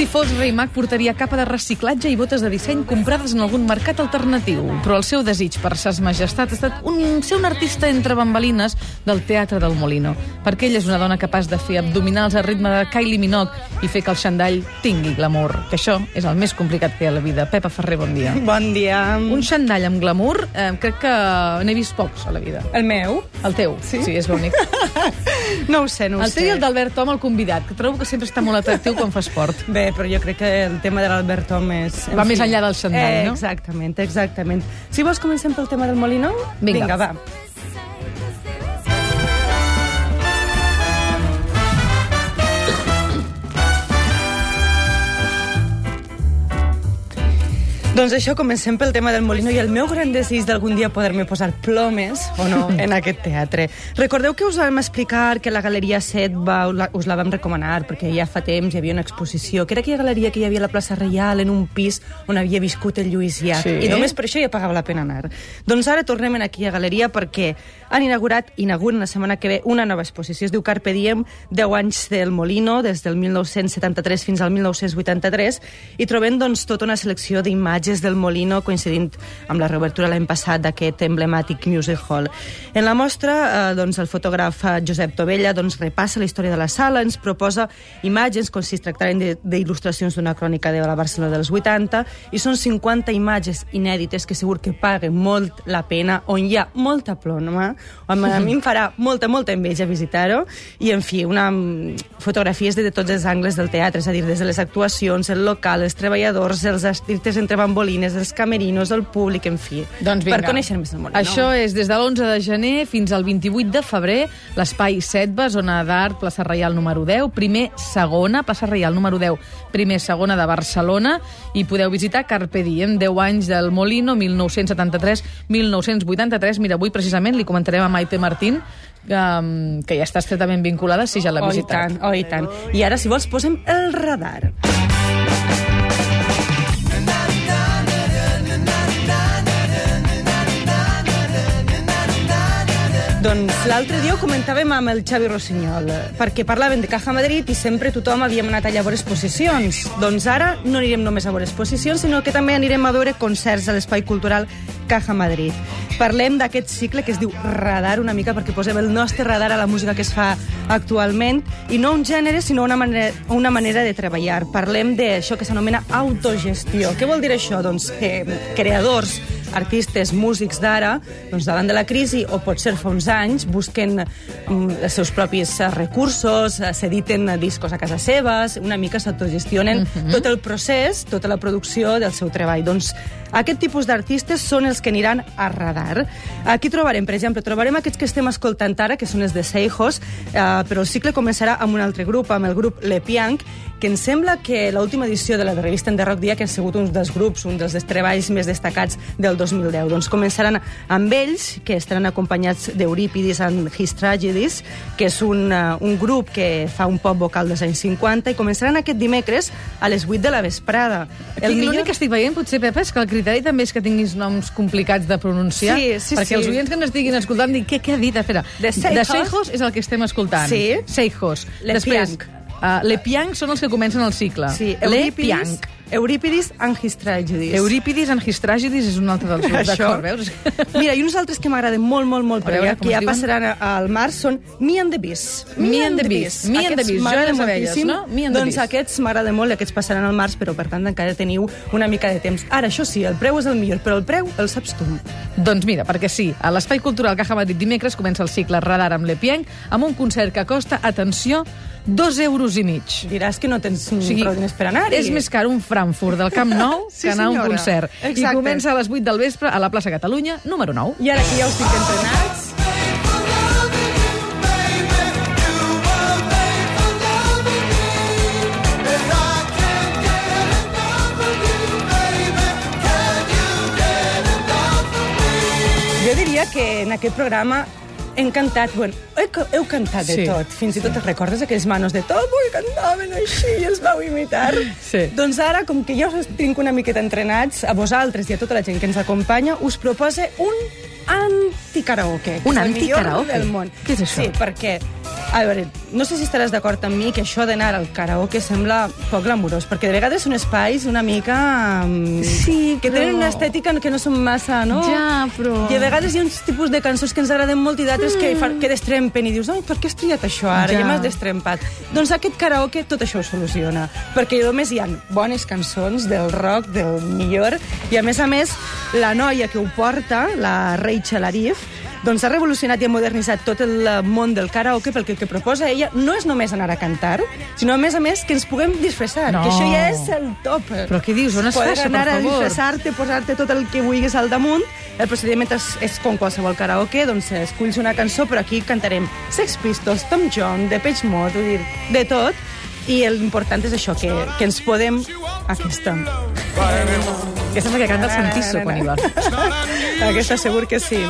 Si fos Rimac, portaria capa de reciclatge i botes de disseny comprades en algun mercat alternatiu. Però el seu desig per ses majestat ha estat un, ser un artista entre bambalines del Teatre del Molino. Perquè ella és una dona capaç de fer abdominals al ritme de Kylie Minogue i fer que el xandall tingui glamour. Que això és el més complicat que hi ha a la vida. Pepa Ferrer, bon dia. Bon dia. Un xandall amb glamour, eh, crec que n'he vist pocs a la vida. El meu? El teu. Sí? Sí, és l'únic. No ho sé, no ho El sé. teu i el d'Albert Tom, el convidat, que trobo que sempre està molt atractiu quan fa esport. Bé, però jo crec que el tema de l'Albert Tom és... en Va més enllà del xandall, eh, no? Exactament, exactament. Si vols, comencem pel tema del Molino? Vinga. Vinga, va. Doncs això, comencem pel tema del Molino i el meu gran desig d'algun dia poder-me posar plomes, o no, en aquest teatre. Recordeu que us vam explicar que la Galeria 7 va, us la vam recomanar perquè ja fa temps hi havia una exposició, que era aquella galeria que hi havia a la plaça Reial en un pis on havia viscut el Lluís Llach. Sí. I només per això ja pagava la pena anar. Doncs ara tornem en aquí a Galeria perquè han inaugurat, inauguren la setmana que ve, una nova exposició. Es diu Carpe Diem, 10 anys del Molino, des del 1973 fins al 1983, i trobem doncs, tota una selecció d'imatges del Molino coincidint amb la reobertura l'any passat d'aquest emblemàtic Music Hall. En la mostra, eh, doncs, el fotògraf Josep Tovella doncs, repassa la història de la sala, ens proposa imatges com si es tractaren d'il·lustracions d'una crònica de la Barcelona dels 80, i són 50 imatges inèdites que segur que paguen molt la pena, on hi ha molta ploma, on a mi em farà molta, molta enveja visitar-ho, i, en fi, una, mm, fotografies de, de tots els angles del teatre, és a dir, des de les actuacions, el local, els treballadors, els artistes entre bambolines, els camerinos, el públic, en fi. Doncs vinga. Per conèixer més el Molino. Això és des de l'11 de gener fins al 28 de febrer, l'espai Setba, zona d'art, plaça Reial número 10, primer, segona, plaça Reial número 10, primer, segona de Barcelona, i podeu visitar Carpe Diem, 10 anys del Molino, 1973-1983. Mira, avui precisament li comentarem a Maite Martín, que, um, que ja està estretament vinculada, si ja l'ha Oh, i visitat. tant, oh, i tant. I ara, si vols, posem el radar. Doncs l'altre dia ho comentàvem amb el Xavi Rossinyol, perquè parlaven de Caja Madrid i sempre tothom havíem anat allà a veure exposicions. Doncs ara no anirem només a veure exposicions, sinó que també anirem a veure concerts a l'Espai Cultural Caja Madrid. Parlem d'aquest cicle que es diu radar una mica perquè posem el nostre radar a la música que es fa actualment i no un gènere sinó una manera, una manera de treballar. Parlem d'això que s'anomena autogestió. Què vol dir això? Doncs que creadors artistes, músics d'ara, doncs davant de la crisi, o potser fa uns anys, busquen mm, els seus propis eh, recursos, eh, s'editen discos a casa seves, una mica s'autogestionen tot el procés, tota la producció del seu treball. Doncs aquest tipus d'artistes són els que aniran a radar. Aquí trobarem, per exemple, trobarem aquests que estem escoltant ara, que són els de Seijos, eh, però el cicle començarà amb un altre grup, amb el grup Le Pianc, que em sembla que l'última edició de la revista en The Rock dia que han sigut un dels grups, un dels treballs més destacats del 2010. Doncs començaran amb ells, que estaran acompanyats d'Eurípides and His Tragedies, que és un, uh, un grup que fa un pop vocal dels anys 50, i començaran aquest dimecres a les 8 de la vesprada. El L'únic que estic veient, potser, Pepa, és que el criteri també és que tinguis noms complicats de pronunciar. Sí, sí, perquè sí. els oients que ens estiguin escoltant dic, què, què ha dit? Espera, De Seijos. de Seijos és el que estem escoltant. Sí. Seijos. Le Després, Pianc. Uh, Le Pianc són els que comencen el cicle. Sí, Le Pianc. Eurípides. Eurípides and His Tragedies és un altre dels grups, d'acord, veus? Mira, i uns altres que m'agraden molt, molt, molt, A però veure, ja, que ja passaran al març, són Me and the Beast. Me and the Beast. Me and the Beast. Jo i les abelles, no? Me and the doncs aquests m'agraden molt aquests passaran al març, però per tant encara teniu una mica de temps. Ara, això sí, el preu és el millor, però el preu el saps tu. Doncs mira, perquè sí, a l'Espai Cultural Caja Madrid dimecres comença el cicle Radar amb Le Pianc amb un concert que costa, atenció, dos euros i mig. Diràs que no tens O sigui, prou diners per anar-hi. és més car un Frankfurt del Camp Nou Sí, que anar a un senyora. concert. Exacte. I comença a les 8 del vespre a la plaça Catalunya, número 9. I ara que ja us tinc entrenats... Jo diria que en aquest programa hem cantat, bueno, heu, heu cantat de Sí. tot, fins i tot et recordes aquells manos de tot, que cantaven així i els vau imitar? Sí. Doncs ara, com que ja us tinc una miqueta entrenats, a vosaltres i a tota la gent que ens acompanya, us propose un anticaraoke. Un anticaraoke? del món. Què és això? Sí, perquè A veure, no sé si estaràs d'acord amb mi que això d'anar al karaoke sembla poc glamurós, perquè de vegades són espais una mica... mm, Sí, que però- tenen una estètica que no són massa, no? Ja, però- I a vegades hi ha uns tipus de cançons que ens agraden molt i d'altres que, fan, que destrempen i dius, ai, per què has triat això ara? Ja. Ja, m'has destrempat. Doncs aquest karaoke tot això ho soluciona, perquè només hi ha bones cançons del rock, del millor, i a més a més, la noia que ho porta, la Rachel Arif, doncs ha revolucionat i ha modernitzat tot el món del karaoke perquè el que proposa ella no és només anar a cantar, sinó a més a més que ens puguem disfressar, No. que això ja és el top. Però què dius? On es Poder anar a disfressar-te, posar-te tot el que vulguis al damunt. El procediment és, és com qualsevol karaoke, doncs esculls una cançó, però aquí cantarem Sex Pistols, Tom John, Depeche Mode, vull dir, de tot. I l'important és això, que, que ens podem... Aquesta. Que sembla que canta el Santiso quan hi va. Aquesta segur que sí.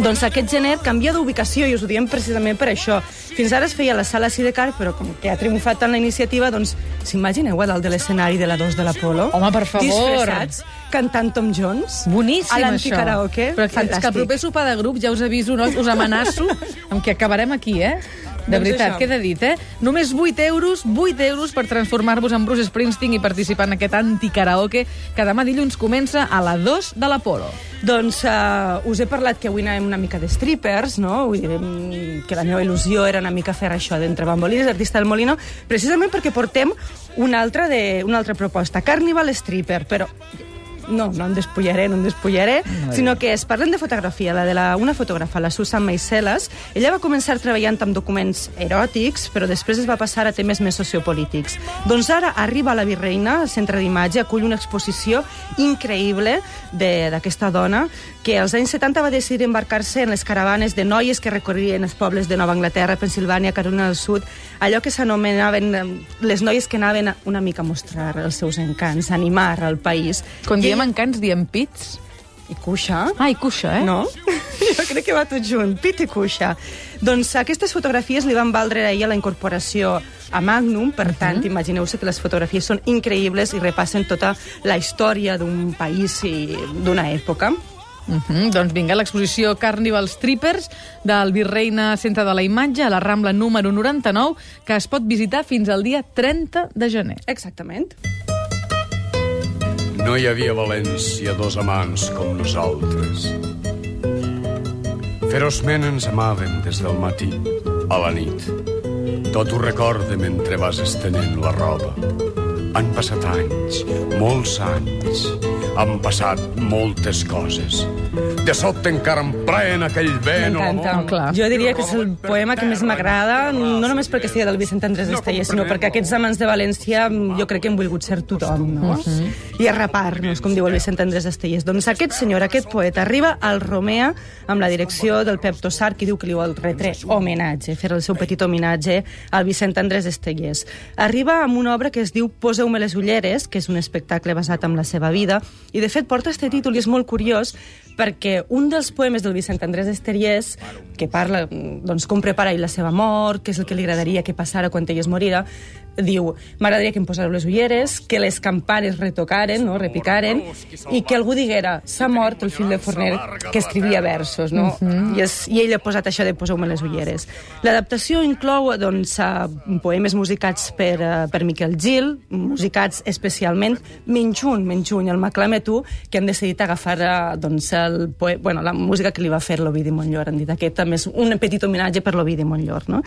Doncs aquest gener canvia d'ubicació i us ho diem precisament per això. Fins ara es feia a la sala Sidecar, però com que ha triomfat tant la iniciativa, doncs s'imagineu a dalt de l'escenari de la 2 de l'Apolo? Home, per favor. Disfressats, cantant Tom Jones. Boníssim, a això. l'anticaraoke. Però que, és que el proper sopar de grup, ja us aviso, no? us amenaço amb que acabarem aquí, eh? De Doncs veritat, això. queda dit, eh? Només 8 euros, 8 euros per transformar-vos en Bruce Springsteen i participar en aquest anticaraoke que demà dilluns comença a la 2 de l'Apolo. Doncs uh, us he parlat que avui anàvem una mica de strippers, no? Vull dir, que la meva il·lusió era una mica fer això d'entre bambolines, artista del Molino, precisament perquè portem una altra, de, una altra proposta, Carnival Stripper, però no, no em despullaré, no em despullaré, sinó que es parlen de fotografia, la de la, una fotògrafa, la Susan Maiceles. Ella va començar treballant amb documents eròtics, però després es va passar a temes més sociopolítics. Doncs ara arriba a la Virreina, al centre d'imatge, acull una exposició increïble de- d'aquesta dona que als anys 70 va decidir embarcar-se en les caravanes de noies que recorrien els pobles de Nova Anglaterra, Pensilvània, Carolina del Sud, allò que s'anomenaven eh, les noies que anaven una mica a mostrar els seus encants, a animar al país. Quan I diem encants, diem pits. I cuixa. Ah, i cuixa, eh? No? Jo crec que va tot junt, pit i cuixa. Doncs aquestes fotografies li van valdre a ella la incorporació a Magnum, per tant, imagineu-se que les fotografies són increïbles i repassen tota la història d'un país i d'una època. Uh -huh. Doncs vinga, l'exposició Carnival Strippers del Virreina Centre de la Imatge a la Rambla número 99, que es pot visitar fins al dia 30 de gener. Exactament. No hi havia València dos amants com nosaltres. Ferozment ens amaven des del matí a la nit. Tot ho recorde mentre vas estenent la roba. Han passat anys, molts anys. Han passat moltes coses. De sobte encara em pren aquell vent... M'encanta. No, clar. Jo diria que és el poema que més m'agrada, no només perquè sigui del Vicent Andrés Estellers, sinó perquè aquests amants de València mm, jo crec que hem volgut ser tothom, no? I arrapar-nos, com diu el Vicent Andrés Estellers. Doncs aquest senyor, aquest poeta, arriba al Romea amb la direcció del Pep Tossar, que diu que li vol retre homenatge, fer el seu petit homenatge al Vicent Andrés Estellers. Arriba amb una obra que es diu Poseu-me les ulleres, que és un espectacle basat en la seva vida, i de fet porta este títol i és molt curiós perquè un dels poemes del Vicent Andrés Esteriés, que parla mm, doncs, com prepara ell la seva mort, què és el que li agradaria que passara quan ell es morira, diu, m'agradaria que em posareu les ulleres, que les campanes retocaren, no, repicaren, i que algú diguera, s'ha mort el fill de Forner que escrivia versos, no? I, és, I ell ha posat això de poseu-me les ulleres. L'adaptació inclou doncs, poemes musicats per, eh, per Miquel Gil, musicats especialment Menjun, Menjun, el M'aclame tu, que han decidit agafar eh, doncs, el poe... bueno, la música que li va fer l'Ovidi Montllor. Han dit aquest també és un petit homenatge per l'Ovidi Montllor. No?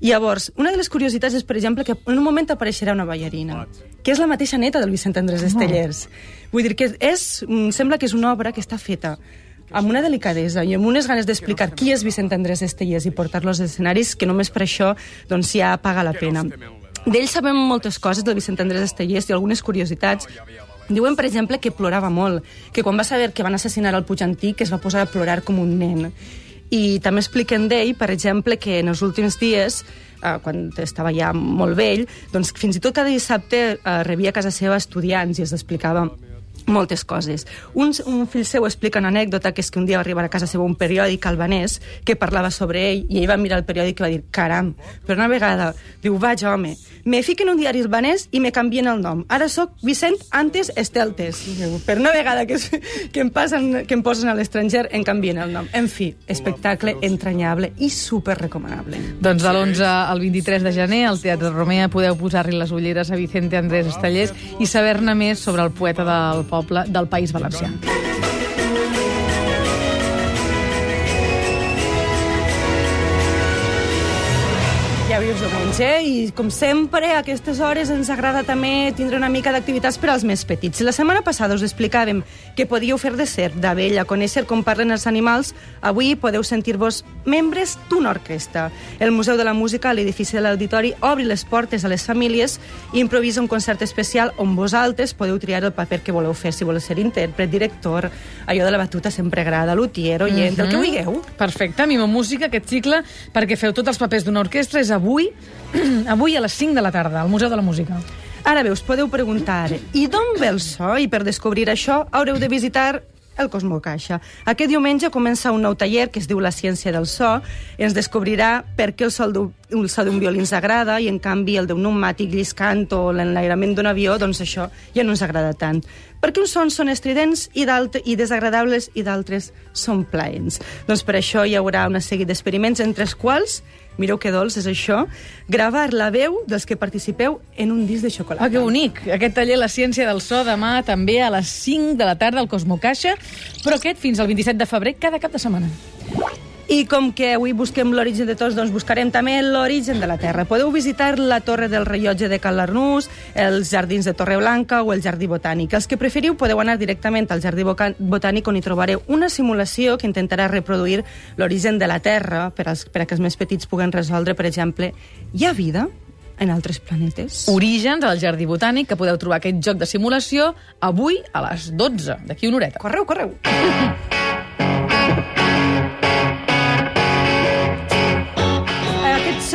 I llavors, una de les curiositats és, per exemple, que en un moment apareixerà una ballarina, que és la mateixa neta del Vicent Andrés Estellers. Vull dir que és, mm, sembla que és una obra que està feta amb una delicadesa i amb unes ganes d'explicar qui és Vicent Andrés Estellers i portar-lo als escenaris que només per això doncs, ja paga la pena. D'ell sabem moltes coses del Vicent Andrés Estellers i algunes curiositats. Diuen, per exemple, que plorava molt, que quan va saber que van assassinar el Puig Antic es va posar a plorar com un nen. I també expliquen d'ell, per exemple, que en els últims dies, eh, quan estava ja molt vell, doncs fins i tot cada dissabte eh, rebia a casa seva estudiants i els explicava moltes coses. Un, un fill seu explica una anècdota, que és que un dia va arribar a casa seva un periòdic albanès que parlava sobre ell, i ell va mirar el periòdic i va dir, caram, però una vegada, diu, vaig, home, me fiquen un diari albanès i me canvien el nom. Ara sóc Vicent Antes Esteltes. Per una vegada que, es, que, em passen, que em posen a l'estranger, em canvien el nom. En fi, espectacle entranyable i super recomanable. Doncs de l'11 al 23 de gener al Teatre Romea podeu posar-li les ulleres a Vicente Andrés Estallés i saber-ne més sobre el poeta del poble del País Valencià. Ja vius diumenge, i com sempre, a aquestes hores ens agrada també tindre una mica d'activitats per als més petits. La setmana passada us explicàvem que podíeu fer de serp, d'abella, conèixer com parlen els animals. Avui podeu sentir-vos membres d'una orquestra. El Museu de la Música, a l'edifici de l'Auditori, obri les portes a les famílies i improvisa un concert especial on vosaltres podeu triar el paper que voleu fer, si voleu ser intèrpret, director, allò de la batuta sempre agrada, lutier, oient, mm -hmm. el que Mhm. vulgueu. Perfecte, Mimo Música, aquest cicle, perquè feu tots els papers d'una orquestra, és avui, avui a les 5 de la tarda, al Museu de la Música. Ara bé, us podeu preguntar, i d'on ve el so? I per descobrir això haureu de visitar el Cosmo Caixa. Aquest diumenge comença un nou taller que es diu La ciència del so. Ens descobrirà per què el so el so d'un violí ens agrada i, en canvi, el d'un pneumàtic lliscant o l'enlairament d'un avió, doncs això ja no ens agrada tant. Perquè uns sons són estridents i, i desagradables i d'altres són plaents. Doncs per això hi haurà una sèrie d'experiments entre els quals mireu que dolç és això, gravar la veu dels que participeu en un disc de xocolata. Ah, que bonic! Aquest taller La ciència del so demà també a les 5 de la tarda al Cosmo Caixa, però aquest fins al 27 de febrer cada cap de setmana. I com que avui busquem l'origen de tots, doncs buscarem també l'origen de la Terra. Podeu visitar la Torre del Rellotge de Cal Arnús, els jardins de Torreblanca o el Jardí Botànic. Els que preferiu podeu anar directament al Jardí Botànic on hi trobareu una simulació que intentarà reproduir l'origen de la Terra per, als, per a que els més petits puguen resoldre, per exemple, hi ha vida en altres planetes? Orígens al Jardí Botànic, que podeu trobar aquest joc de simulació avui a les 12, d'aquí una horeta. Correu, correu!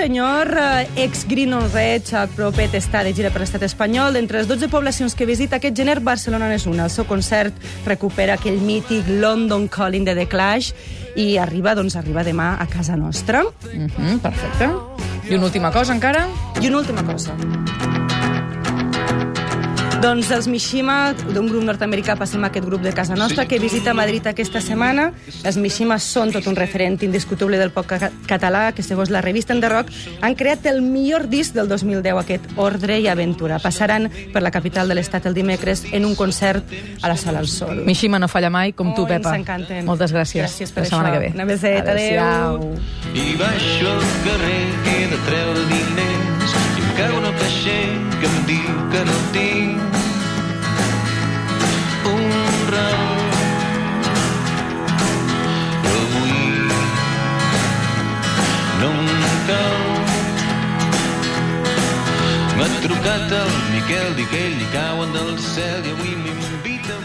senyor, eh, ex-Green on Red, Chuck Propet, està de gira per l'estat espanyol. D'entre les 12 poblacions que visita aquest gener, Barcelona n'és una. El seu concert recupera aquell mític London Calling de The Clash i arriba, doncs, arriba demà a casa nostra. Mm -hmm, perfecte. I una última cosa, encara? I una última cosa. Doncs els Mishima, d'un grup nord-americà, passem a aquest grup de casa nostra, que visita Madrid aquesta setmana. Els Mishima són tot un referent indiscutible del pop ca català, que segons la revista de rock han creat el millor disc del 2010, aquest Ordre i Aventura. Passaran per la capital de l'estat el dimecres en un concert a la Sala al Sol. Mishima no falla mai, com tu, Oh, Pepa. ens encanten. Moltes gràcies. Gràcies per La setmana això. que ve. Una beseta, adéu. I baixo al carrer que he de treure diners i em cau una peixer que em diu que no tinc Trucat el Miquel, dic ell, li cauen del cel i avui m'invita a